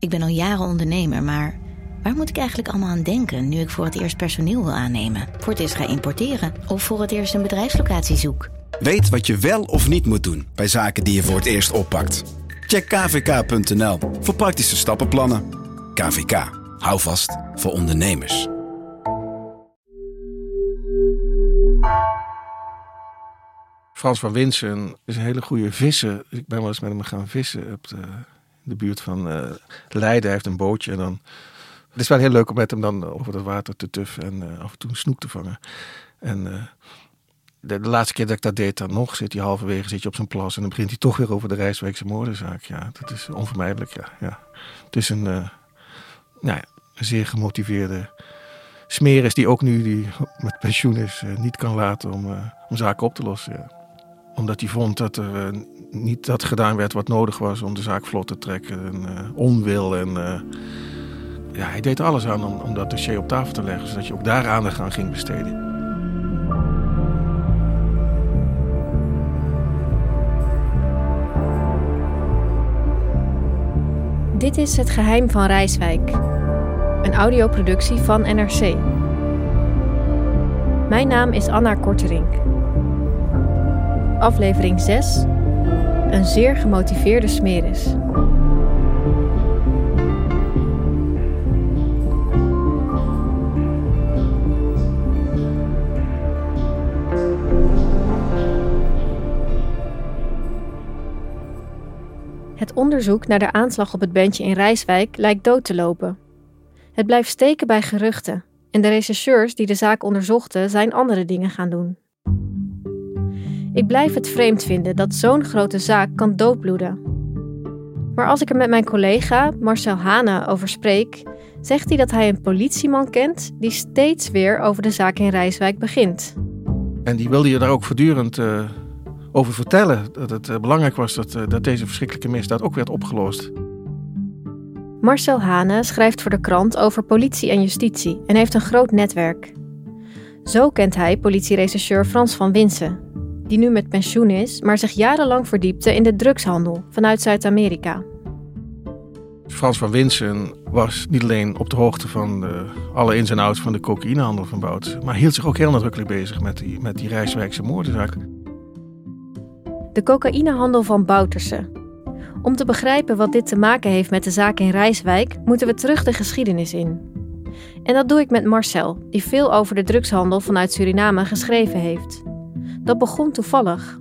Ik ben al jaren ondernemer, maar waar moet ik eigenlijk allemaal aan denken nu ik voor het eerst personeel wil aannemen, voor het eerst ga importeren of voor het eerst een bedrijfslocatie zoek? Weet wat je wel of niet moet doen bij zaken die je voor het eerst oppakt. Check kvk.nl voor praktische stappenplannen. KVK, hou vast voor ondernemers. Frans van Winsen is een hele goede visser. Ik ben wel eens met hem gaan vissen op de, de buurt van uh, Leiden. Heeft een bootje en dan... Het is wel heel leuk om met hem dan over het water te tuffen en uh, af en toe een snoek te vangen. En de, de, laatste keer dat ik dat deed, dan nog zit hij halverwege zit je op zijn plas en dan begint hij toch weer over de Rijswijkse moordenzaak. Ja, dat is onvermijdelijk. Ja, ja. Het is een, nou ja, een zeer gemotiveerde smeris die ook nu die met pensioen is niet kan laten om, om zaken op te lossen. Ja omdat hij vond dat er uh, niet dat gedaan werd wat nodig was om de zaak vlot te trekken. En, uh, onwil en uh, ja, hij deed alles aan om, om, dat dossier op tafel te leggen. Zodat je ook daar aandacht aan ging besteden. Dit is Het Geheim van Rijswijk. Een audioproductie van NRC. Mijn naam is Anna Korterink aflevering 6. Een zeer gemotiveerde smeris. Het onderzoek naar de aanslag op het bandje in Rijswijk lijkt dood te lopen. Het blijft steken bij geruchten en de rechercheurs die de zaak onderzochten zijn andere dingen gaan doen. Ik blijf het vreemd vinden dat zo'n grote zaak kan doodbloeden. Maar als ik er met mijn collega Marcel Hane over spreek, zegt hij dat hij een politieman kent die steeds weer over de zaak in Rijswijk begint. En die wilde je daar ook voortdurend uh, over vertellen. Dat het uh, belangrijk was dat, uh, dat deze verschrikkelijke misdaad ook werd opgelost. Marcel Hane schrijft voor de krant over politie en justitie en heeft een groot netwerk. Zo kent hij politierechercheur Frans van Winsen, die nu met pensioen is, maar zich jarenlang verdiepte in de drugshandel vanuit Zuid-Amerika. Frans van Winsen was niet alleen op de hoogte van de, alle ins en outs van de cocaïnehandel van Bout, maar hield zich ook heel nadrukkelijk bezig met die, met die Rijswijkse moordenzaak. De cocaïnehandel van Bouterse. Om te begrijpen wat dit te maken heeft met de zaak in Rijswijk, moeten we terug de geschiedenis in. En dat doe ik met Marcel, die veel over de drugshandel vanuit Suriname geschreven heeft. Dat begon toevallig.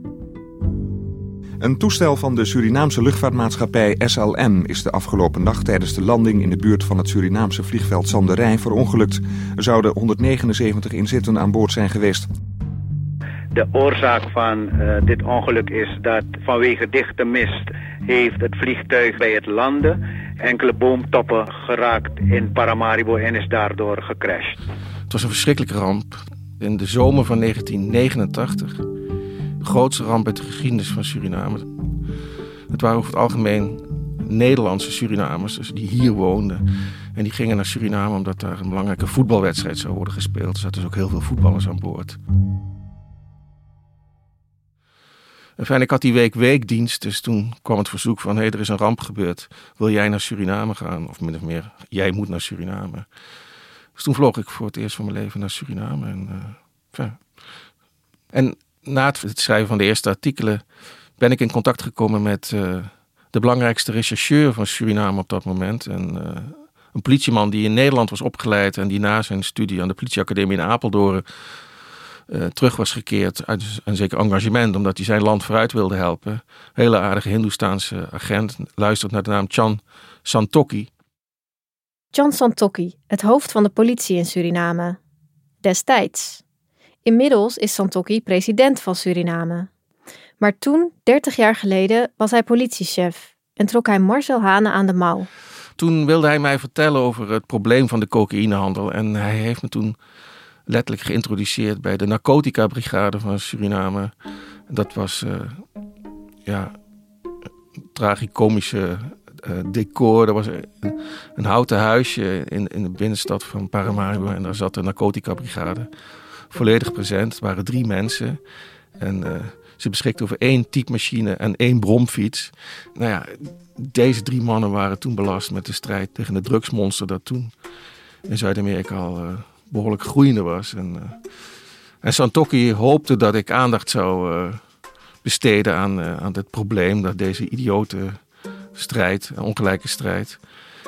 Een toestel van de Surinaamse luchtvaartmaatschappij SLM is de afgelopen nacht tijdens de landing in de buurt van het Surinaamse vliegveld Zanderij verongelukt. Er zouden 179 inzittenden aan boord zijn geweest. De oorzaak van uh, dit ongeluk is dat vanwege dichte mist heeft het vliegtuig bij het landen enkele boomtoppen geraakt in Paramaribo en is daardoor gecrashed. Het was een verschrikkelijke ramp in de zomer van 1989. De grootste ramp uit de geschiedenis van Suriname. Het waren over het algemeen Nederlandse Surinamers dus die hier woonden. En die gingen naar Suriname omdat daar een belangrijke voetbalwedstrijd zou worden gespeeld. Er zaten dus ook heel veel voetballers aan boord. En fijn, ik had die week weekdienst, dus toen kwam het verzoek van... hé, hey, er is een ramp gebeurd, wil jij naar Suriname gaan? Of min of meer, jij moet naar Suriname. Dus toen vloog ik voor het eerst van mijn leven naar Suriname. En, uh, en na het schrijven van de eerste artikelen ben ik in contact gekomen met uh, de belangrijkste rechercheur van Suriname op dat moment. En, uh, een politieman die in Nederland was opgeleid en die na zijn studie aan de politieacademie in Apeldoorn terug was gekeerd uit een zeker engagement, omdat hij zijn land vooruit wilde helpen. Hele aardige Hindoestaanse agent, luistert naar de naam Chan Santokhi. John Santokhi, het hoofd van de politie in Suriname. Destijds. Inmiddels is Santokhi president van Suriname. Maar toen, 30 jaar geleden, was hij politiechef en trok hij Marcel Hane aan de mouw. Toen wilde hij mij vertellen over het probleem van de cocaïnehandel. En hij heeft me toen letterlijk geïntroduceerd bij de narcotica-brigade van Suriname. Dat was, uh, ja, tragicomische uh, decor. Er was een, een, houten huisje in, in de binnenstad van Paramaribo. En daar zat de narcotica-brigade volledig present. Er waren drie mensen. En uh, Ze beschikten over één typemachine en één bromfiets. Nou ja, deze drie mannen waren toen belast met de strijd tegen het drugsmonster dat toen in Zuid-Amerika al uh, behoorlijk groeiende was. En, uh, en Santokki hoopte dat ik aandacht zou besteden aan, aan dit probleem, dat deze idiote strijd, ongelijke strijd.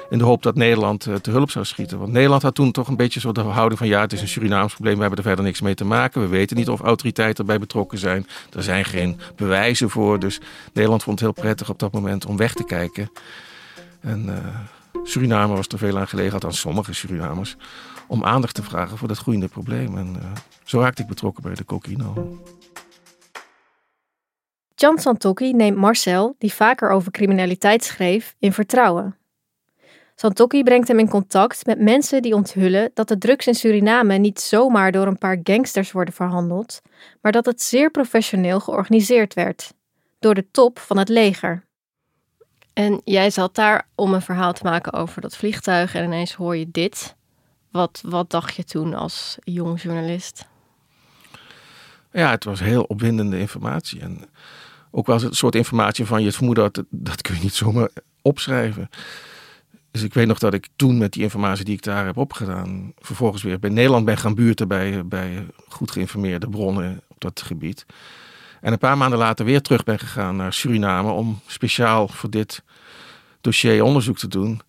In de hoop dat Nederland te hulp zou schieten. Want Nederland had toen toch een beetje zo de houding van ja, het is een Surinaams probleem, we hebben er verder niks mee te maken. We weten niet of autoriteiten erbij betrokken zijn. Er zijn geen bewijzen voor. Dus Nederland vond het heel prettig op dat moment om weg te kijken. En Suriname was er veel aan gelegen, althans sommige Surinamers, om aandacht te vragen voor dat groeiende probleem. En uh, zo raakte ik betrokken bij de cocaïne. Jan Santokki neemt Marcel, die vaker over criminaliteit schreef, in vertrouwen. Santokki brengt hem in contact met mensen die onthullen dat de drugs in Suriname niet zomaar door een paar gangsters worden verhandeld, maar dat het zeer professioneel georganiseerd werd, door de top van het leger. En jij zat daar om een verhaal te maken over dat vliegtuig en ineens hoor je dit. Wat, wat dacht je toen als jong journalist? Ja, het was heel opwindende informatie. En ook wel een soort informatie van je het vermoeden dat, dat kun je niet zomaar opschrijven. Dus ik weet nog dat ik toen met die informatie die ik daar heb opgedaan, vervolgens weer bij Nederland ben gaan buurten bij, bij goed geïnformeerde bronnen op dat gebied. En een paar maanden later weer terug ben gegaan naar Suriname om speciaal voor dit dossier onderzoek te doen.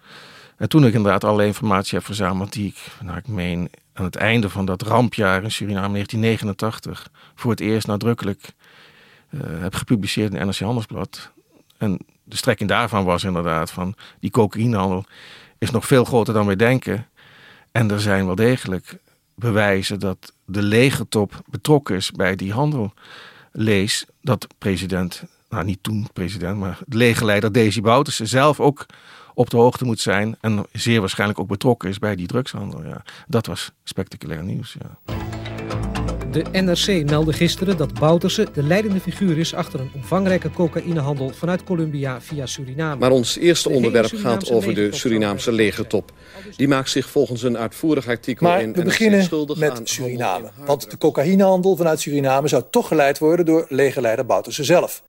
En toen ik inderdaad alle informatie heb verzameld die ik, nou ik meen, aan het einde van dat rampjaar in Suriname 1989 voor het eerst nadrukkelijk heb gepubliceerd in het NRC Handelsblad. En de strekking daarvan was inderdaad van die cocaïnehandel is nog veel groter dan wij denken. En er zijn wel degelijk bewijzen dat de legertop betrokken is bij die handel lees dat president, nou niet toen president, maar de legerleider Desi Bouterse zelf ook op de hoogte moet zijn en zeer waarschijnlijk ook betrokken is bij die drugshandel. Ja. Dat was spectaculair nieuws. Ja. De NRC meldde gisteren dat Bouterse de leidende figuur is achter een omvangrijke cocaïnehandel vanuit Colombia via Suriname. Maar ons eerste onderwerp gaat over de Surinaamse legertop. Die maakt zich volgens een uitvoerig artikel maar in we beginnen met Suriname. Want de cocaïnehandel vanuit Suriname zou toch geleid worden door legerleider Bouterse zelf.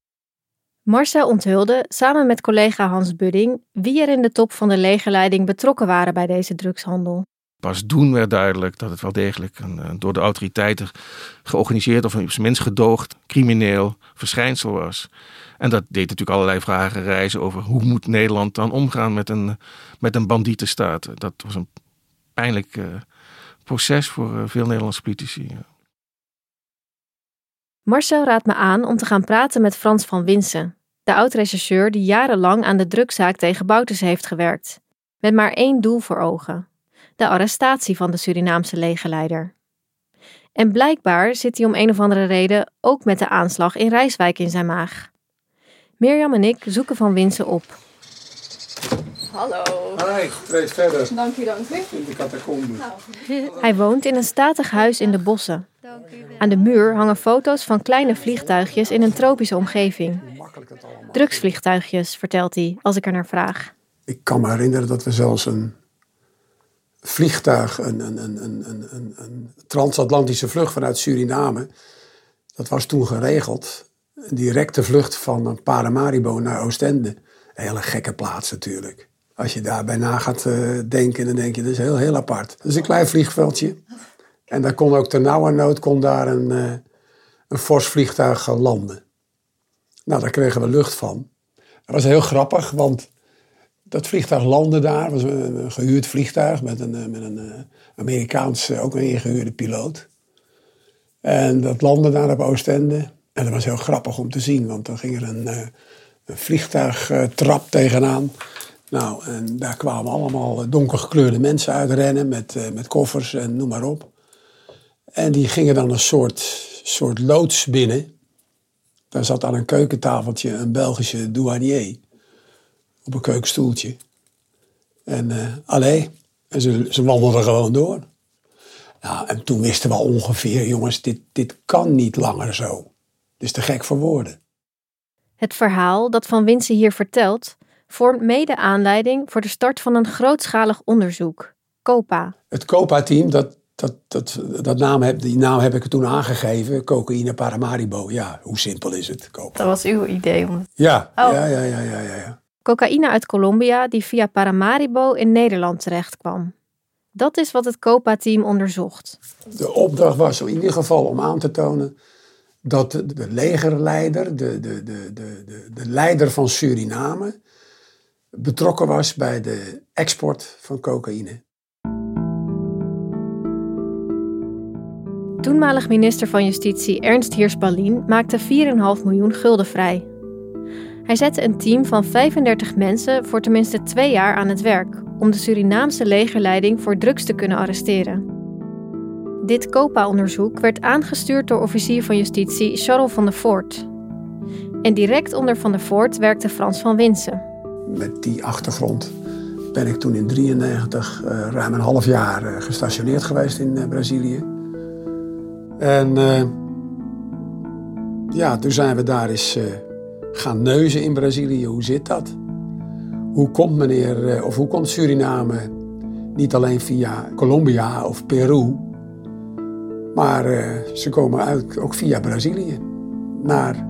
Marcel onthulde samen met collega Hans Budding wie er in de top van de legerleiding betrokken waren bij deze drugshandel. Pas toen werd duidelijk dat het wel degelijk een, eh, door de autoriteiten georganiseerd of op minst gedoogd crimineel verschijnsel was. En dat deed natuurlijk allerlei vragen reizen over hoe moet Nederland dan omgaan met een, met een bandietenstaat. Dat was een pijnlijk uh, proces voor uh, veel Nederlandse politici. Marcel raadt me aan om te gaan praten met Frans van Winsen, de oud-rechercheur die jarenlang aan de drugzaak tegen Bouters heeft gewerkt. Met maar één doel voor ogen: de arrestatie van de Surinaamse legerleider. En blijkbaar zit hij om een of andere reden ook met de aanslag in Rijswijk in zijn maag. Mirjam en ik zoeken Van Winsen op. Hallo. Hi, treed verder. Dank u, dank u. In de catacombe. Hij woont in een statig huis in de bossen. Aan de muur hangen foto's van kleine vliegtuigjes in een tropische omgeving. Drugsvliegtuigjes, vertelt hij, als ik er naar vraag. Ik kan me herinneren dat we zelfs een vliegtuig, een, een, een, een, transatlantische vlucht vanuit Suriname, dat was toen geregeld. Een directe vlucht van Paramaribo naar Oostende. Een hele gekke plaats natuurlijk. Als je daarbij na gaat uh, denken, dan denk je, dat is heel, heel apart. Dus een klein vliegveldje. En daar kon ook nood kon daar een, uh, een fors vliegtuig landen. Nou, daar kregen we lucht van. Dat was heel grappig, want dat vliegtuig landde daar. was een, gehuurd vliegtuig met een, eh, met een uh, Amerikaans, ook een ingehuurde piloot. En dat landde daar op Oostende. En dat was heel grappig om te zien, want dan ging er een, een vliegtuigtrap tegenaan. Nou, en daar kwamen allemaal donkergekleurde mensen uitrennen met, met koffers en noem maar op. En die gingen dan een soort, soort loods binnen. Daar zat aan een keukentafeltje een Belgische douanier. Op een keukenstoeltje. En uh, allee, en ze, ze wandelden gewoon door. Nou, en toen wisten we ongeveer, jongens, dit, dit kan niet langer zo. Het is te gek voor woorden. Het verhaal dat Van Winsen hier vertelt, vormt mede aanleiding voor de start van een grootschalig onderzoek, COPA. Het COPA-team, dat Dat, dat, dat naam heb, die naam heb ik toen aangegeven, cocaïne Paramaribo. Ja, hoe simpel is het? Dat was uw idee? Om... Ja, oh. ja, ja, ja, ja, ja. Cocaïne uit Colombia die via Paramaribo in Nederland terechtkwam. Dat is wat het COPA-team onderzocht. De opdracht was in ieder geval om aan te tonen dat de, de legerleider, de, de, de, de, de, de leider van Suriname, betrokken was bij de export van cocaïne. Toenmalig minister van Justitie Ernst Heers-Ballin maakte 4,5 miljoen gulden vrij. Hij zette een team van 35 mensen voor tenminste twee jaar aan het werk om de Surinaamse legerleiding voor drugs te kunnen arresteren. Dit COPA-onderzoek werd aangestuurd door officier van justitie Charles van der Voort. En direct onder Van der Voort werkte Frans van Winsen. Met die achtergrond ben ik toen in 1993 uh, eh, ruim een half jaar uh, gestationeerd geweest in uh, Brazilië. En ja, toen zijn we daar eens gaan neuzen in Brazilië. Hoe zit dat? Hoe komt meneer, of hoe komt Suriname niet alleen via Colombia of Peru, maar ze komen uit ook via Brazilië naar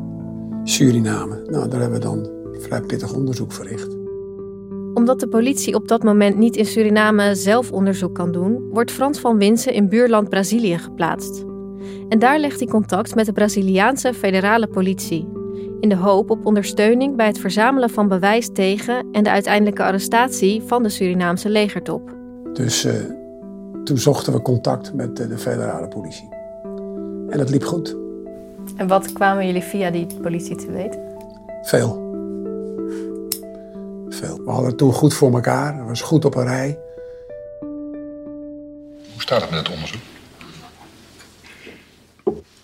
Suriname. Nou, daar hebben we dan vrij pittig onderzoek verricht. Omdat de politie op dat moment niet in Suriname zelf onderzoek kan doen, wordt Frans van Winsen in buurland Brazilië geplaatst. En daar legt hij contact met de Braziliaanse federale politie. In de hoop op ondersteuning bij het verzamelen van bewijs tegen en de uiteindelijke arrestatie van de Surinaamse legertop. Dus uh, toen zochten we contact met de federale politie. En dat liep goed. En wat kwamen jullie via die politie te weten? Veel. Veel. We hadden het toen goed voor elkaar. Het was goed op een rij. Hoe staat het met het onderzoek?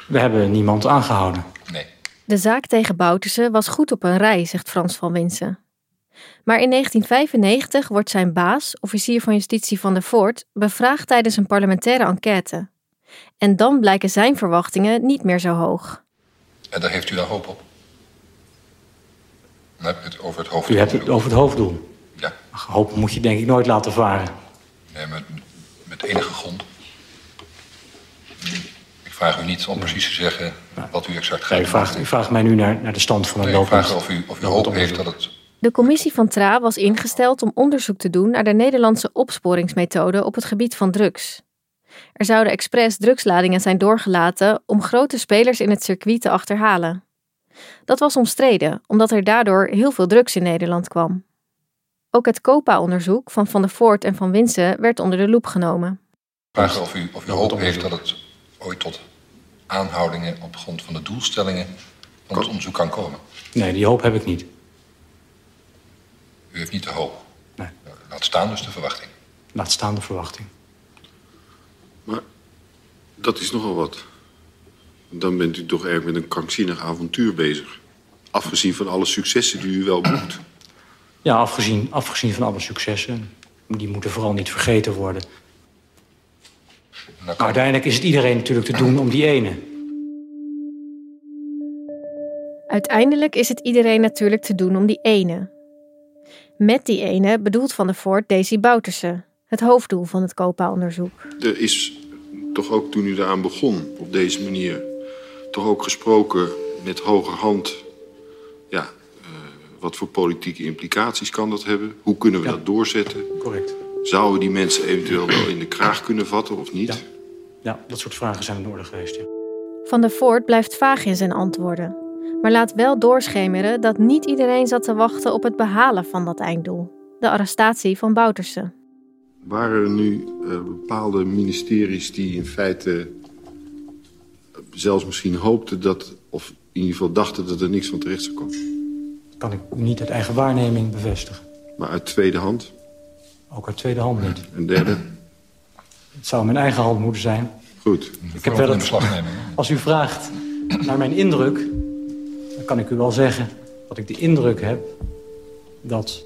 We hebben niemand aangehouden. De zaak tegen Bouterse was goed op een rij, zegt Frans van Winsen. Maar in 1995 wordt zijn baas, officier van justitie van der Voort, bevraagd tijdens een parlementaire enquête. En dan blijken zijn verwachtingen niet meer zo hoog. En daar heeft u daar hoop op? Dan heb je het over het hoofddoel. U hebt het over het hoofddoel? Ja. Hoop moet je denk ik nooit laten varen. Nee, met, met enige grond. Ik vraag u niet om precies te zeggen wat u exact gaat nee, u vraagt, u vraagt mij nu naar, naar de stand van het nee, Ik vraag of u, of u hoop heeft dat het... De commissie van Tra was ingesteld om onderzoek te doen naar de Nederlandse opsporingsmethode op het gebied van drugs. Er zouden expres drugsladingen zijn doorgelaten om grote spelers in het circuit te achterhalen. Dat was omstreden, omdat er daardoor heel veel drugs in Nederland kwam. Ook het COPA-onderzoek van Van der Voort en Van Winsen werd onder de loep genomen. Vragen of u, of u hoop heeft dat het ooit tot aanhoudingen op grond van de doelstellingen van het onderzoek kan komen? Nee, die hoop heb ik niet. U heeft niet de hoop? Nee. Laat staan dus de verwachting? Laat staan de verwachting. Maar dat is nogal wat. Dan bent u toch erg met een krankzinnig avontuur bezig. Afgezien van alle successen die u wel boekt. Ja, afgezien, afgezien van alle successen. Die moeten vooral niet vergeten worden. Maar uiteindelijk is het iedereen natuurlijk te doen om die ene. Uiteindelijk is het iedereen natuurlijk te doen om die ene. Met die ene bedoelt Van der Voort Daisy Bouterse, het hoofddoel van het COPA-onderzoek. Er is toch ook toen u eraan begon op deze manier... toch ook gesproken met hoger hand... ja, uh, wat voor politieke implicaties kan dat hebben? Hoe kunnen we dat doorzetten? Correct. Zouden die mensen eventueel wel in de kraag kunnen vatten of niet? Ja, ja dat soort vragen zijn in orde geweest, ja. Van der Voort blijft vaag in zijn antwoorden. Maar laat wel doorschemeren dat niet iedereen zat te wachten op het behalen van dat einddoel. De arrestatie van Bouterse. Waren er nu uh, bepaalde ministeries die in feite zelfs misschien hoopten dat, of in ieder geval dachten dat er niks van terecht zou komen? Kan ik niet uit eigen waarneming bevestigen. Maar uit tweede hand? Ook uit tweede hand niet. Een derde? Het zou mijn eigen hand moeten zijn. Goed. Ik heb wel het, als u vraagt naar mijn indruk, dan kan ik u wel zeggen dat ik de indruk heb dat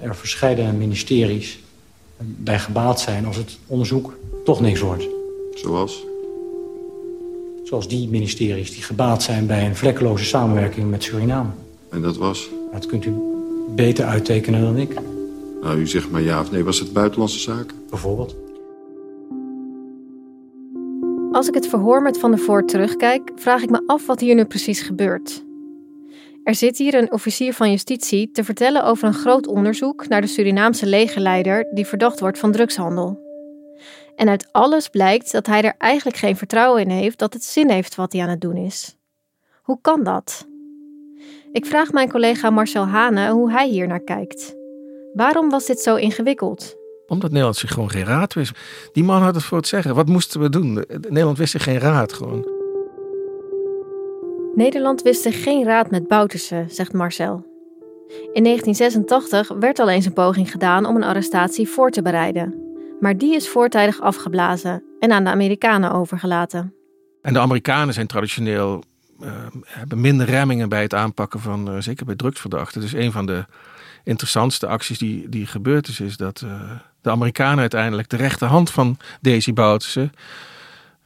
er verschillende ministeries bij gebaat zijn als het onderzoek toch niks wordt. Zoals? Zoals die ministeries die gebaat zijn bij een vlekkeloze samenwerking met Suriname. En dat was? Dat kunt u beter uittekenen dan ik. Nou, u zegt maar ja of nee. Was het buitenlandse zaken? Bijvoorbeeld. Als ik het verhoor met Van der Voort terugkijk, vraag ik me af wat hier nu precies gebeurt. Er zit hier een officier van justitie te vertellen over een groot onderzoek naar de Surinaamse legerleider die verdacht wordt van drugshandel. En uit alles blijkt dat hij er eigenlijk geen vertrouwen in heeft dat het zin heeft wat hij aan het doen is. Hoe kan dat? Ik vraag mijn collega Marcel Hane hoe hij hier naar kijkt. Waarom was dit zo ingewikkeld? Omdat Nederland zich gewoon geen raad wist. Die man had het voor het zeggen. Wat moesten we doen? Nederland wist zich geen raad gewoon. Nederland wist zich geen raad met Bouterse, zegt Marcel. In 1986 werd al eens een poging gedaan om een arrestatie voor te bereiden. Maar die is voortijdig afgeblazen en aan de Amerikanen overgelaten. En de Amerikanen zijn traditioneel uh, hebben minder remmingen bij het aanpakken van, uh, zeker bij drugsverdachten. Dus een van de interessantste acties die, die gebeurd is, is dat uh, de Amerikanen uiteindelijk de rechterhand van Daisy Bouterse,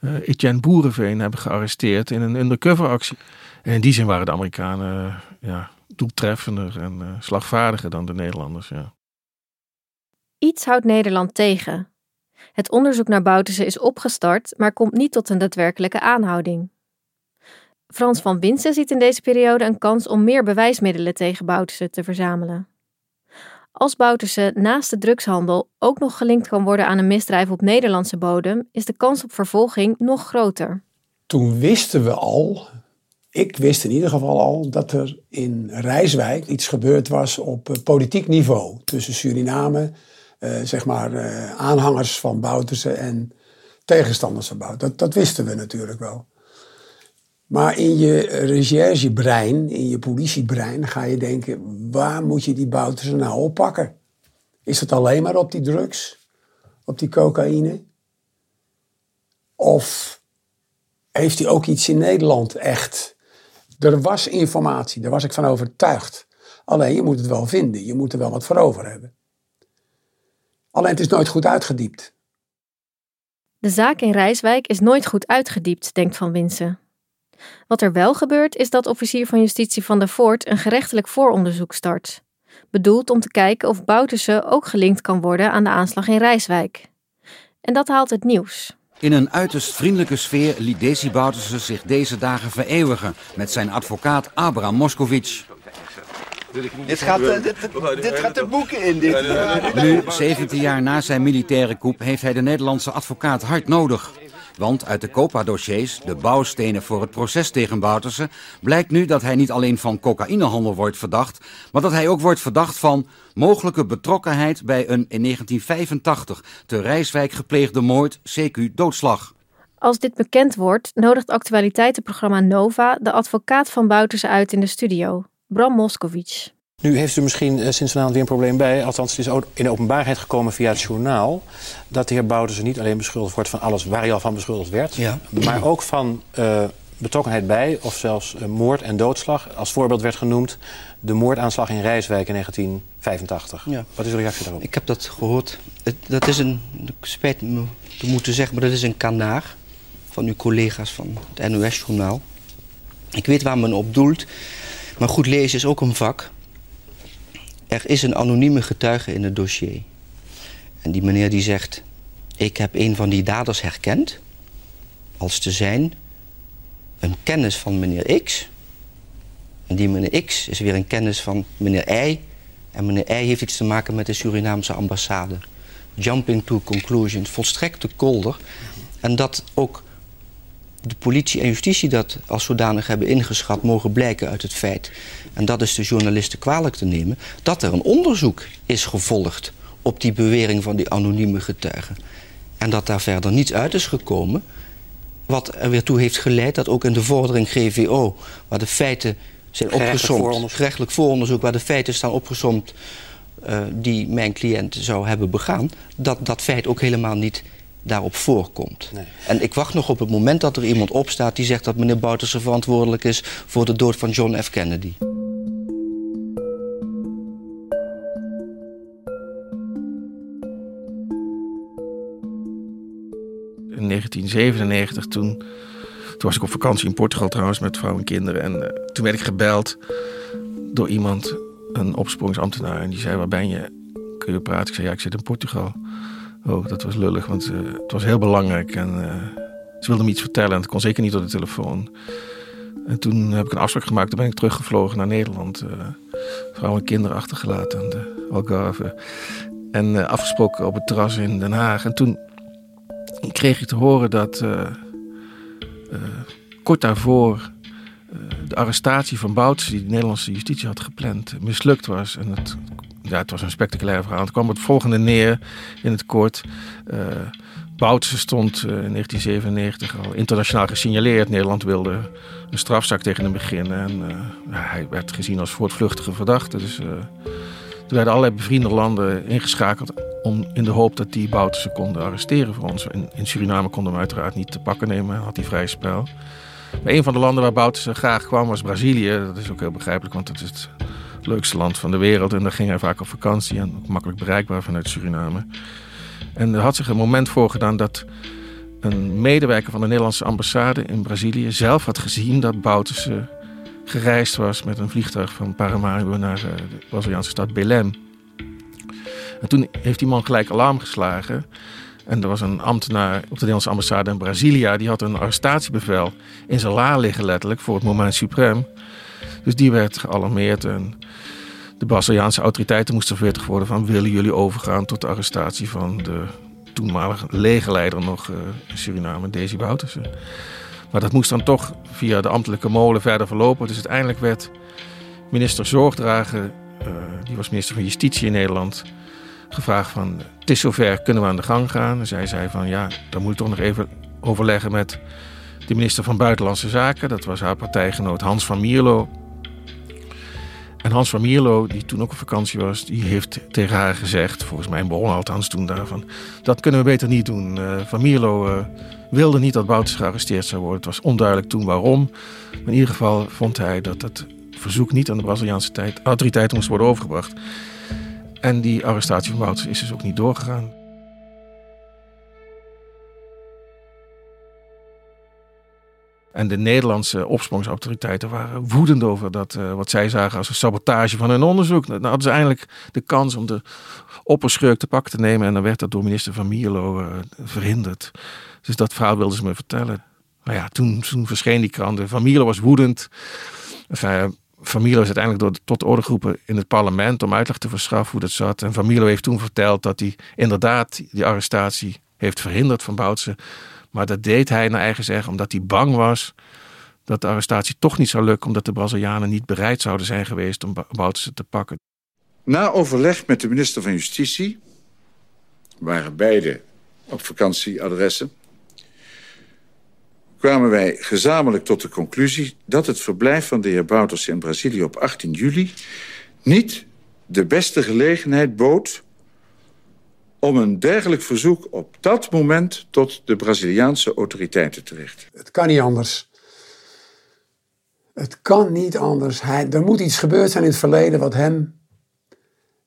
Etienne Boerenveen, hebben gearresteerd in een undercover actie. En in die zin waren de Amerikanen ja, doeltreffender en slagvaardiger dan de Nederlanders. Ja. Iets houdt Nederland tegen. Het onderzoek naar Bouterse is opgestart, maar komt niet tot een daadwerkelijke aanhouding. Frans van Winsen ziet in deze periode een kans om meer bewijsmiddelen tegen Bouterse te verzamelen. Als Bouterse naast de drugshandel ook nog gelinkt kan worden aan een misdrijf op Nederlandse bodem, is de kans op vervolging nog groter. Toen wisten we al, ik wist in ieder geval al, dat er in Rijswijk iets gebeurd was op eh, politiek niveau tussen Suriname, eh, zeg maar eh, aanhangers van Bouterse en tegenstanders van Bouterse. Dat, dat wisten we natuurlijk wel. Maar in je recherchebrein, in je politiebrein, ga je denken: waar moet je die Boutersen nou oppakken? Is het alleen maar op die drugs? Op die cocaïne? Of heeft hij ook iets in Nederland echt? Er was informatie, daar was ik van overtuigd. Alleen je moet het wel vinden, je moet er wel wat voor over hebben. Alleen het is nooit goed uitgediept. De zaak in Rijswijk is nooit goed uitgediept, denkt Van Winsen. Wat er wel gebeurt is dat officier van justitie van der Voort een gerechtelijk vooronderzoek start. Bedoeld om te kijken of Bouterse ook gelinkt kan worden aan de aanslag in Rijswijk. En dat haalt het nieuws. In een uiterst vriendelijke sfeer liet Desi Bouterse zich deze dagen vereeuwigen met zijn advocaat Abraham Moskovic. Dit gaat, dit, dit, gaat de boeken in. Dit. Nu, 17 jaar na zijn militaire coup, heeft hij de Nederlandse advocaat hard nodig. Want uit de COPA-dossiers, de bouwstenen voor het proces tegen Bouterse, blijkt nu dat hij niet alleen van cocaïnehandel wordt verdacht, maar dat hij ook wordt verdacht van mogelijke betrokkenheid bij een in 1985 te Rijswijk gepleegde moord, CQ doodslag. Als dit bekend wordt, nodigt actualiteitenprogramma Nova de advocaat van Bouterse uit in de studio, Bram Moskovic. Nu heeft u misschien uh, sinds vanavond weer een probleem bij, althans het is in de openbaarheid gekomen via het journaal, dat de heer Bouterse niet alleen beschuldigd wordt van alles waar hij al van beschuldigd werd, ja. maar ook van uh, betrokkenheid bij of zelfs uh, moord en doodslag. Als voorbeeld werd genoemd de moordaanslag in Rijswijk in 1985. Ja. Wat is uw reactie daarop? Ik heb dat gehoord. Het, dat is een, ik spijt me te moeten zeggen, maar dat is een kanaar van uw collega's van het NOS-journaal. Ik weet waar men op doelt, maar goed lezen is ook een vak. Er is een anonieme getuige in het dossier. En die meneer die zegt... ik heb een van die daders herkend... als te zijn een kennis van meneer X. En die meneer X is weer een kennis van meneer Y. En meneer Y heeft iets te maken met de Surinaamse ambassade. Jumping to conclusions, volstrekte kolder. En dat ook de politie en justitie dat als zodanig hebben ingeschat... mogen blijken uit het feit, en dat is de journalisten kwalijk te nemen... dat er een onderzoek is gevolgd op die bewering van die anonieme getuigen. En dat daar verder niets uit is gekomen... wat er weer toe heeft geleid dat ook in de vordering GVO... waar de feiten zijn opgezomd, gerechtelijk vooronderzoek... waar de feiten staan opgezomd uh, die mijn cliënt zou hebben begaan... dat dat feit ook helemaal niet daarop voorkomt. Nee. En ik wacht nog op het moment dat er iemand opstaat die zegt dat meneer Bouterse verantwoordelijk is voor de dood van John F. Kennedy. In 1997, toen, toen was ik op vakantie in Portugal trouwens met vrouw en kinderen. En uh, toen werd ik gebeld door iemand, een opsporingsambtenaar. En die zei, waar ben je? Kun je praten? Ik zei, ja, ik zit in Portugal. Oh, dat was lullig, want uh, het was heel belangrijk. En uh, Ze wilde me iets vertellen en het kon zeker niet door de telefoon. En toen heb ik een afspraak gemaakt. Toen ben ik teruggevlogen naar Nederland. Uh, en kinderen achtergelaten aan de Algarve. En afgesproken op het terras in Den Haag. En toen kreeg ik te horen dat kort daarvoor de arrestatie van Bouts, die de Nederlandse justitie had gepland, mislukt was. En het, ja, het was een spectaculair verhaal. Het kwam het volgende neer in het kort. Boutsen stond eh, in 1997 al internationaal gesignaleerd. Nederland wilde een strafzaak tegen hem beginnen. En uh, hij werd gezien als voortvluchtige verdachte. Dus uh, er werden allerlei bevriende landen ingeschakeld om, in de hoop dat die Boutersen konden arresteren voor ons. In, in Suriname konden we hem uiteraard niet te pakken nemen, had hij vrij spel. Een van de landen waar Boutersen graag kwam was Brazilië. Dat is ook heel begrijpelijk, want het is het leukste land van de wereld. En daar ging hij vaak op vakantie en makkelijk bereikbaar vanuit Suriname. En er had zich een moment voorgedaan dat een medewerker van de Nederlandse ambassade in Brazilië zelf had gezien dat Bouterse gereisd was met een vliegtuig van Paramaribo naar eh, de Braziliaanse stad Belém. En toen heeft die man gelijk alarm geslagen. En er was een ambtenaar op de Nederlandse ambassade in Brazilië. Die had een arrestatiebevel in zijn la liggen letterlijk voor het moment suprême. Dus die werd gealarmeerd en de Braziliaanse autoriteiten moesten verwittigd worden van willen jullie overgaan tot de arrestatie van de toenmalige legerleider nog uh, in Suriname, Desi Bouterse. Maar dat moest dan toch via de ambtelijke molen verder verlopen. Dus uiteindelijk werd minister Zorgdrager, uh, die was minister van Justitie in Nederland, gevraagd van het is zover, kunnen we aan de gang gaan? En zij zei van ja, dan moet ik toch nog even overleggen met de minister van Buitenlandse Zaken. Dat was haar partijgenoot Hans van Mierlo. En Hans van Mierlo, die toen ook op vakantie was, die heeft tegen haar gezegd, volgens mij begon althans toen daarvan, dat kunnen we beter niet doen. Uh, van Mierlo uh, wilde niet dat Bouters gearresteerd zou worden. Het was onduidelijk toen waarom. In ieder geval vond hij dat het verzoek niet aan de Braziliaanse tijd, autoriteiten moest worden overgebracht. En die arrestatie van Bouters is dus ook niet doorgegaan. En de Nederlandse opsporingsautoriteiten waren woedend over dat, uh, wat zij zagen als een sabotage van hun onderzoek. Dan hadden ze eindelijk de kans om de opperschurk te pakken te nemen. En dan werd dat door minister Van Mierlo uh, verhinderd. Dus dat verhaal wilden ze me vertellen. Maar ja, toen, toen verscheen die krant. Van Mierlo was woedend. Enfin, Van is uiteindelijk door, tot de orde geroepen in het parlement om uitleg te verschaffen hoe dat zat. En Van heeft toen verteld dat hij inderdaad die arrestatie heeft verhinderd van Boutsen. Maar dat deed hij naar eigen zeggen omdat hij bang was dat de arrestatie toch niet zou lukken, omdat de Brazilianen niet bereid zouden zijn geweest om Bouterse te pakken. Na overleg met de minister van Justitie waren beide op vakantieadressen, kwamen wij gezamenlijk tot de conclusie dat het verblijf van de heer Bouters in Brazilië op 18 juli niet de beste gelegenheid bood om een dergelijk verzoek op dat moment tot de Braziliaanse autoriteiten te richten. Het kan niet anders. Het kan niet anders. Hij, er moet iets gebeurd zijn in het verleden wat hem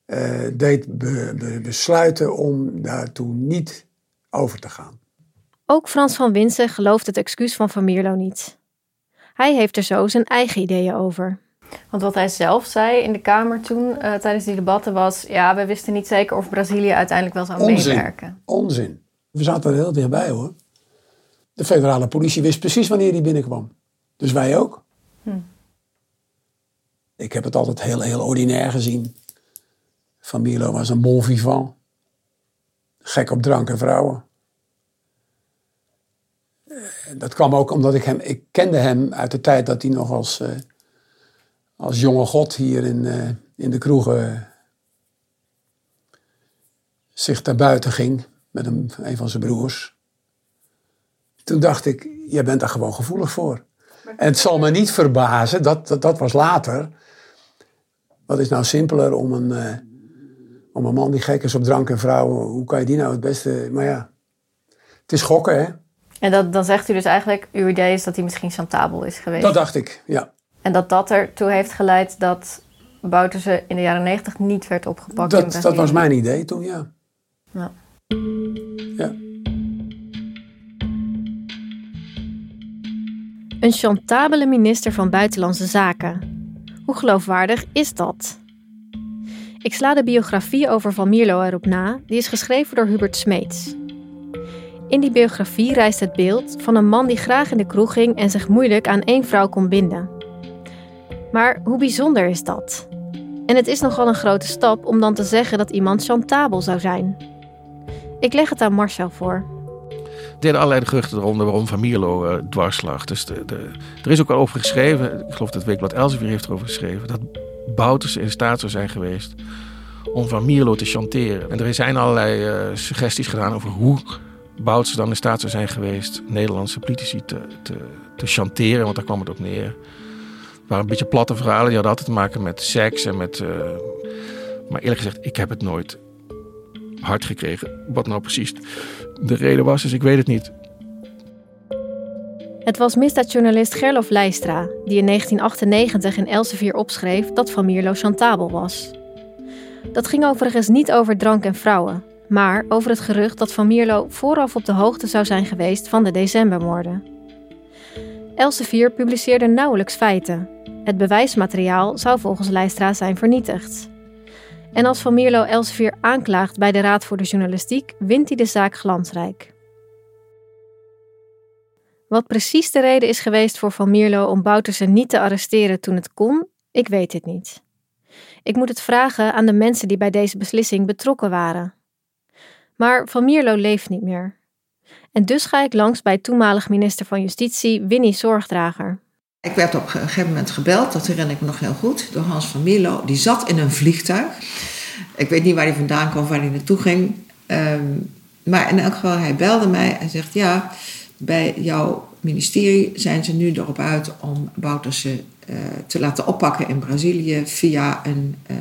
uh, deed besluiten om daartoe niet over te gaan. Ook Frans van Winsen gelooft het excuus van Van Mierlo niet. Hij heeft er zo zijn eigen ideeën over. Want wat hij zelf zei in de Kamer toen, uh, tijdens die debatten, was... ja, we wisten niet zeker of Brazilië uiteindelijk wel zou Onzin. meewerken. Onzin. We zaten er heel dichtbij hoor. De federale politie wist precies wanneer hij binnenkwam. Dus wij ook. Hm. Ik heb het altijd heel, heel ordinair gezien. Van Milo was een bon vivant. Gek op drank en vrouwen. Eh, dat kwam ook omdat ik hem... Ik kende hem uit de tijd dat hij nog als... Uh, als jonge god hier in, uh, in de kroegen zich daar buiten ging met een, een van zijn broers. Toen dacht ik, jij bent daar gewoon gevoelig voor. En het zal me niet verbazen, dat, dat, dat was later. Wat is nou simpeler om een, uh, om een man die gek is op drank en vrouwen, hoe kan je die nou het beste... Maar ja, het is gokken hè. En dat, dan zegt u dus eigenlijk, uw idee is dat hij misschien chantabel is geweest. Dat dacht ik, ja. En dat dat ertoe heeft geleid dat Bouterse in de jaren negentig niet werd opgepakt. Dat, dat was mijn idee toen, ja. ja. ja. Een chantabele minister van Buitenlandse Zaken. Hoe geloofwaardig is dat? Ik sla de biografie over Van Mierlo erop na, die is geschreven door Hubert Smeets. In die biografie reist het beeld van een man die graag in de kroeg ging en zich moeilijk aan één vrouw kon binden. Maar hoe bijzonder is dat? En het is nogal een grote stap om dan te zeggen dat iemand chantabel zou zijn. Ik leg het aan Marcel voor. Er deden allerlei geruchten eronder waarom Van Mierlo uh. Dus er is ook al over geschreven, ik geloof dat Weekblad Elsevier heeft erover geschreven, dat Bouters in staat zou zijn geweest om Van Mierlo te chanteren. En er zijn allerlei uh, suggesties gedaan over hoe Bouters dan in staat zou zijn geweest Nederlandse politici te, te, te chanteren, want daar kwam het op neer. Het waren een beetje platte verhalen, die hadden altijd te maken met seks en met... Uh, maar eerlijk gezegd, ik heb het nooit hard gekregen. Wat nou precies de reden was, dus ik weet het niet. Het was misdaadjournalist Gerlof Leistra die in 1998 in Elsevier opschreef dat Van Mierlo chantabel was. Dat ging overigens niet over drank en vrouwen, maar over het gerucht dat Van Mierlo vooraf op de hoogte zou zijn geweest van de decembermoorden. Elsevier publiceerde nauwelijks feiten. Het bewijsmateriaal zou volgens Leistra zijn vernietigd. En als Van Mierlo Elsevier aanklaagt bij de Raad voor de Journalistiek, wint hij de zaak glansrijk. Wat precies de reden is geweest voor Van Mierlo om Boutersen niet te arresteren toen het kon, ik weet het niet. Ik moet het vragen aan de mensen die bij deze beslissing betrokken waren. Maar Van Mierlo leeft niet meer. En dus ga ik langs bij toenmalig minister van Justitie Winnie Zorgdrager. Ik werd op een gegeven moment gebeld, dat herinner ik me nog heel goed, door Hans van Mierlo. Die zat in een vliegtuig. Ik weet niet waar hij vandaan kwam, waar hij naartoe ging. Um, maar in elk geval, hij belde mij en zegt: Ja, bij jouw ministerie zijn ze nu erop uit om Bouterse uh, te laten oppakken in Brazilië via een uh,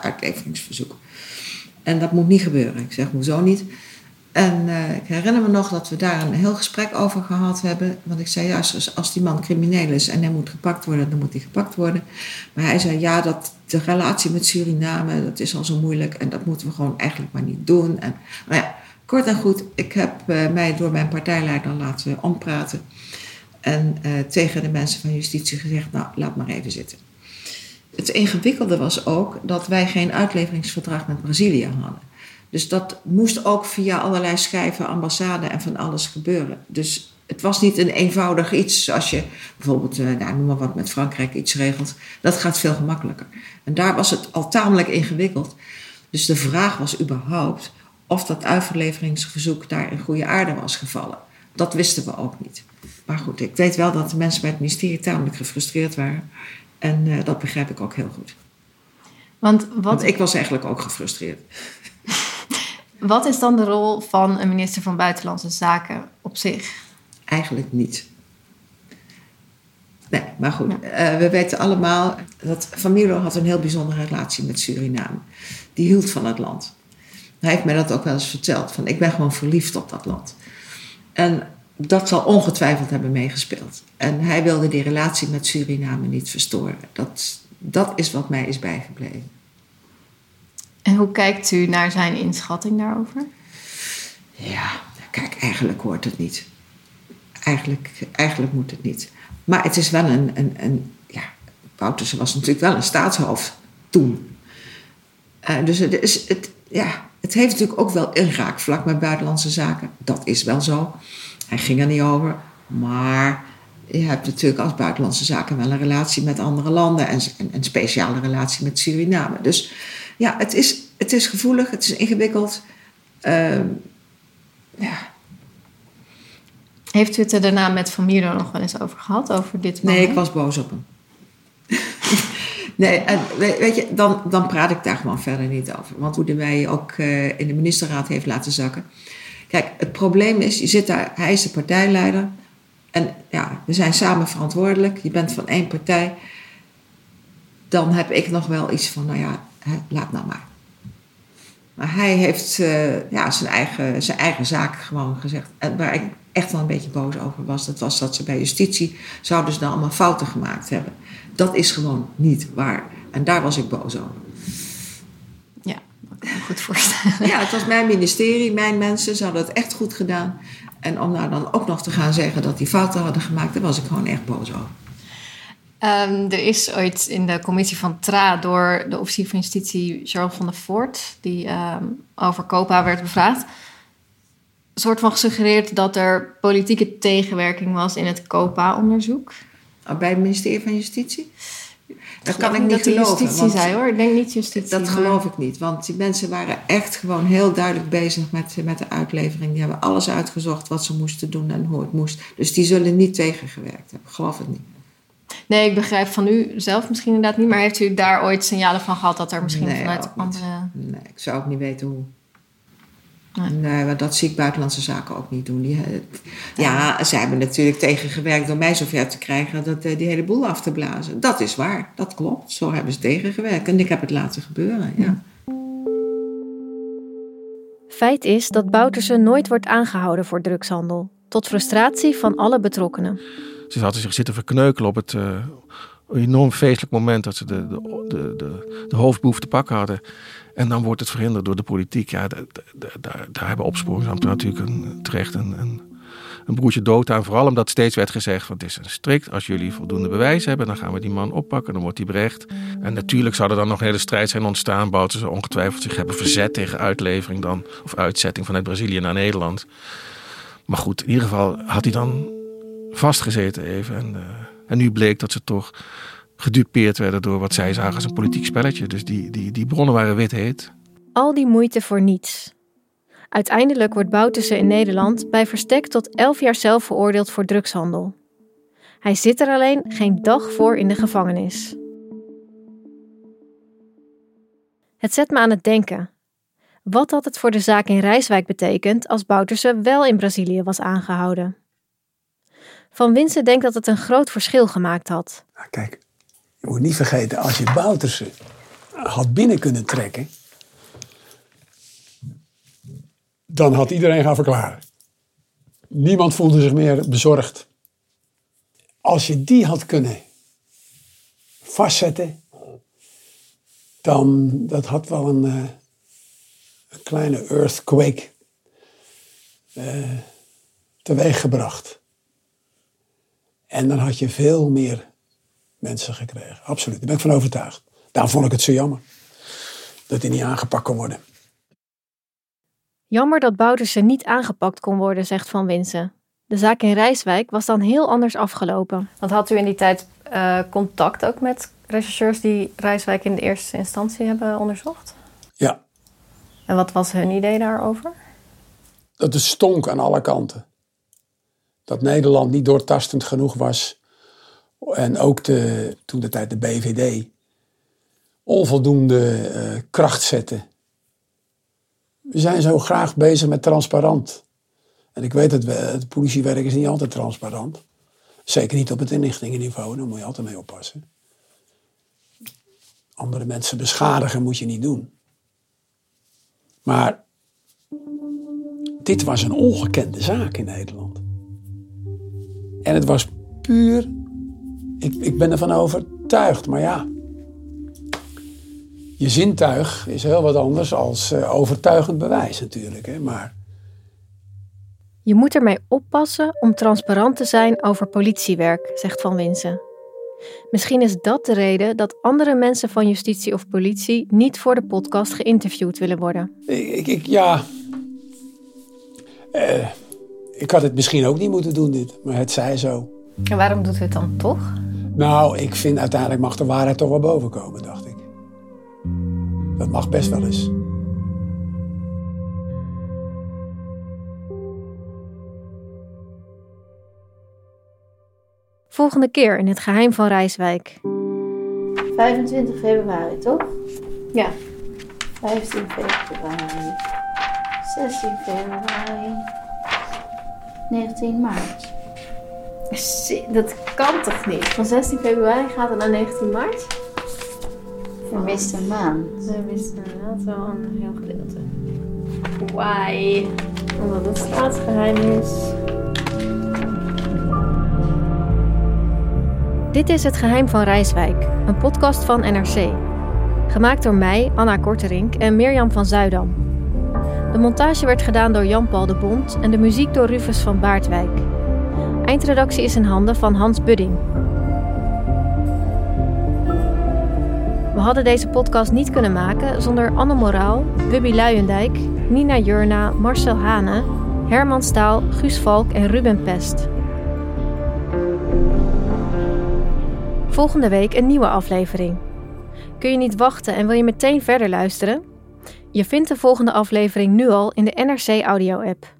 uitleveringsverzoek. En dat moet niet gebeuren. Ik zeg, hoezo niet? En uh, ik herinner me nog dat we daar een heel gesprek over gehad hebben. Want ik zei, ja, als, als die man crimineel is en hij moet gepakt worden, dan moet hij gepakt worden. Maar hij zei, ja, dat, de relatie met Suriname, dat is al zo moeilijk en dat moeten we gewoon eigenlijk maar niet doen. En, nou ja, kort en goed, ik heb uh, mij door mijn partijleider laten ompraten. En uh, tegen de mensen van justitie gezegd, nou, laat maar even zitten. Het ingewikkelde was ook dat wij geen uitleveringsverdrag met Brazilië hadden. Dus dat moest ook via allerlei schijven, ambassade en van alles gebeuren. Dus het was niet een eenvoudig iets als je bijvoorbeeld, uh, nou, noem maar wat, met Frankrijk iets regelt. Dat gaat veel gemakkelijker. En daar was het al tamelijk ingewikkeld. Dus de vraag was überhaupt of dat uitleveringsverzoek daar in goede aarde was gevallen. Dat wisten we ook niet. Maar goed, ik weet wel dat de mensen bij het ministerie tamelijk gefrustreerd waren. En uh, dat begrijp ik ook heel goed. Want, wat... Want ik was eigenlijk ook gefrustreerd. Wat is dan de rol van een minister van Buitenlandse Zaken op zich? Eigenlijk niet. Nee, maar goed. Uh, we weten allemaal dat Van had een heel bijzondere relatie met Suriname. Die hield van het land. Hij heeft mij dat ook wel eens verteld. Van, ik ben gewoon verliefd op dat land. En dat zal ongetwijfeld hebben meegespeeld. En hij wilde die relatie met Suriname niet verstoren. Dat, dat is wat mij is bijgebleven. En hoe kijkt u naar zijn inschatting daarover? Ja, kijk, eigenlijk hoort het niet. Eigenlijk, eigenlijk moet het niet. Maar het is wel een, een, een ja, was natuurlijk wel een staatshoofd toen. Uh, dus het, is, het, ja, het heeft natuurlijk ook wel inraakvlak met buitenlandse zaken. Dat is wel zo. Hij ging er niet over. Maar je hebt natuurlijk als buitenlandse zaken wel een relatie met andere landen en een, speciale relatie met Suriname. Dus ja, het is, het is gevoelig, het is ingewikkeld. Uh, ja. Heeft u het er daarna met Van Mierlo nog wel eens over gehad, over dit moment? Nee, ik was boos op hem. nee, en weet je, dan, dan praat ik daar gewoon verder niet over. Want hoe hij mij ook uh, in de ministerraad heeft laten zakken. Kijk, het probleem is, je zit daar, hij is de partijleider. En ja, we zijn samen verantwoordelijk. Je bent van één partij. Dan heb ik nog wel iets van, nou ja, hè, laat nou maar. Maar hij heeft uh, ja, zijn, eigen, zijn eigen zaak gewoon gezegd. En waar ik echt wel een beetje boos over was, dat was dat ze bij justitie zouden ze dan allemaal fouten gemaakt hebben. Dat is gewoon niet waar. En daar was ik boos over. Ja, dat kan ik me goed voorstellen. Ja, het was mijn ministerie, mijn mensen, ze hadden het echt goed gedaan. En om nou dan ook nog te gaan zeggen dat die fouten hadden gemaakt, daar was ik gewoon echt boos over. Um, er is ooit in de commissie van TRA door de officier van justitie Charles van der Voort, die um, over COPA werd bevraagd. soort van gesuggereerd dat er politieke tegenwerking was in het COPA-onderzoek. Oh, bij het ministerie van Justitie? Dat kan ik niet niet geloven. justitie want zei hoor. Ik denk niet justitie. Dat maar- geloof ik niet. Want die mensen waren echt gewoon heel duidelijk bezig met, met de uitlevering. Die hebben alles uitgezocht wat ze moesten doen en hoe het moest. Dus die zullen niet tegengewerkt hebben. Geloof het niet. Nee, ik begrijp van u zelf misschien inderdaad niet. Maar heeft u daar ooit signalen van gehad dat er misschien Nee, vanuit andere... Nee, ik zou ook niet weten hoe. Nee, maar dat zie ik buitenlandse zaken ook niet doen. Die, eh, ja, ze hebben natuurlijk tegengewerkt door mij zover te krijgen dat eh, die hele boel af te blazen. Dat is waar, dat klopt. Zo hebben ze tegengewerkt. En ik heb het laten gebeuren, ja. Feit is dat Bouterse nooit wordt aangehouden voor drugshandel. Tot frustratie van alle betrokkenen. Ze hadden zich zitten verkneukelen op het eh, enorm feestelijk moment dat ze de, de, de, de, de hoofdboef te pakken hadden. En dan wordt het verhinderd door de politiek. Ja, da- da- da- daar, daar hebben opsporingsambtenaren natuurlijk een, terecht een, een, een broertje dood aan. Vooral omdat steeds werd gezegd: van, het is een strikt. Als jullie voldoende bewijs hebben, dan gaan we die man oppakken. Dan wordt hij berecht. En natuurlijk zou er dan nog een hele strijd zijn ontstaan. Bouten ze ongetwijfeld zich hebben verzet tegen uitlevering dan. Of uitzetting vanuit Brazilië naar Nederland. Maar goed, in ieder geval had hij dan vastgezeten even. En, eh, en nu bleek dat ze toch gedupeerd werden door wat zij zagen als een politiek spelletje. Dus die, die, die bronnen waren wit heet. Al die moeite voor niets. Uiteindelijk wordt Bouterse in Nederland bij verstek tot 11 jaar zelf veroordeeld voor drugshandel. Hij zit er alleen geen dag voor in de gevangenis. Het zet me aan het denken. Wat had het voor de zaak in Rijswijk betekend als Bouterse wel in Brazilië was aangehouden? Van Winsen denkt dat het een groot verschil gemaakt had. Kijk, je moet niet vergeten, als je Bouterse had binnen kunnen trekken, dan had iedereen gaan verklaren. Niemand voelde zich meer bezorgd. Als je die had kunnen vastzetten, dan dat had wel een, eh, een kleine earthquake eh teweeg gebracht. En dan had je veel meer mensen gekregen. Absoluut, daar ben ik van overtuigd. Daarom vond ik het zo jammer dat hij niet aangepakt kon worden. Jammer dat Bouterse niet aangepakt kon worden, zegt Van Winsen. De zaak in Rijswijk was dan heel anders afgelopen. Want had u in die tijd eh, contact ook met rechercheurs die Rijswijk in de eerste instantie hebben onderzocht? Ja. En wat was hun idee daarover? Dat het stonk aan alle kanten. Dat Nederland niet doortastend genoeg was. En ook de, toen de tijd de BVD onvoldoende eh, kracht zette. We zijn zo graag bezig met transparant. En ik weet dat het politiewerk is niet altijd transparant. Zeker niet op het inlichtingenniveau, daar moet je altijd mee oppassen. Andere mensen beschadigen moet je niet doen. Maar dit was een ongekende zaak in Nederland. En het was puur, ik, ik ben ervan overtuigd, maar ja. Je zintuig is heel wat anders als eh, overtuigend bewijs natuurlijk. Hè? Maar Je moet ermee oppassen om transparant te zijn over politiewerk, zegt Van Winsen. Misschien is dat de reden dat andere mensen van justitie of politie niet voor de podcast geïnterviewd willen worden. ik, ik, ik- ja. Eh, ik had het misschien ook niet moeten doen, dit, maar het zij zo. En waarom doet u het dan toch? Nou, ik vind uiteindelijk mag de waarheid toch wel boven komen, dacht ik. Dat mag best wel eens. Volgende keer in het geheim van Rijswijk. 25 februari, toch? Ja. 15 februari. 16 februari. 19 maart. Dat kan toch niet? Van 16 februari gaat het naar 19 maart? Vermiste maan. Ze wisten inderdaad wel een heel gedeelte. Why? Omdat het staatsgeheim is. Dit is Het Geheim van Rijswijk, een podcast van NRC. Gemaakt door mij, Anna Korterink en Mirjam van Zuidam. De montage werd gedaan door Jan-Paul de Bond en de muziek door Rufus van Baardwijk. Eindredactie is in handen van Hans Budding. We hadden deze podcast niet kunnen maken zonder Anne Moraal, Wubby Luijendijk, Nina Jurna, Marcel Hane, Herman Staal, Guus Valk en Ruben Pest. Volgende week een nieuwe aflevering. Kun je niet wachten en wil je meteen verder luisteren? Je vindt de volgende aflevering nu al in de NRC Audio-app.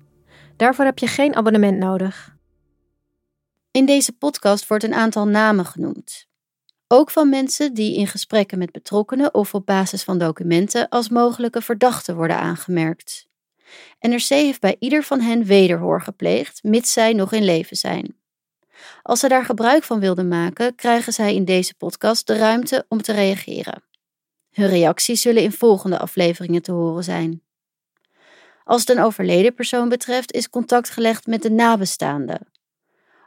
Daarvoor heb je geen abonnement nodig. In deze podcast wordt een aantal namen genoemd. Ook van mensen die in gesprekken met betrokkenen of op basis van documenten als mogelijke verdachten worden aangemerkt. NRC heeft bij ieder van hen wederhoor gepleegd, mits zij nog in leven zijn. Als ze daar gebruik van wilden maken, krijgen zij in deze podcast de ruimte om te reageren. Hun reacties zullen in volgende afleveringen te horen zijn. Als het een overleden persoon betreft, is contact gelegd met de nabestaanden.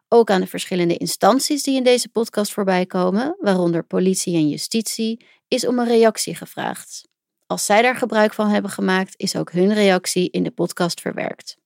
Ook aan de verschillende instanties die in deze podcast voorbij komen, waaronder politie en justitie, is om een reactie gevraagd. Als zij daar gebruik van hebben gemaakt, is ook hun reactie in de podcast verwerkt.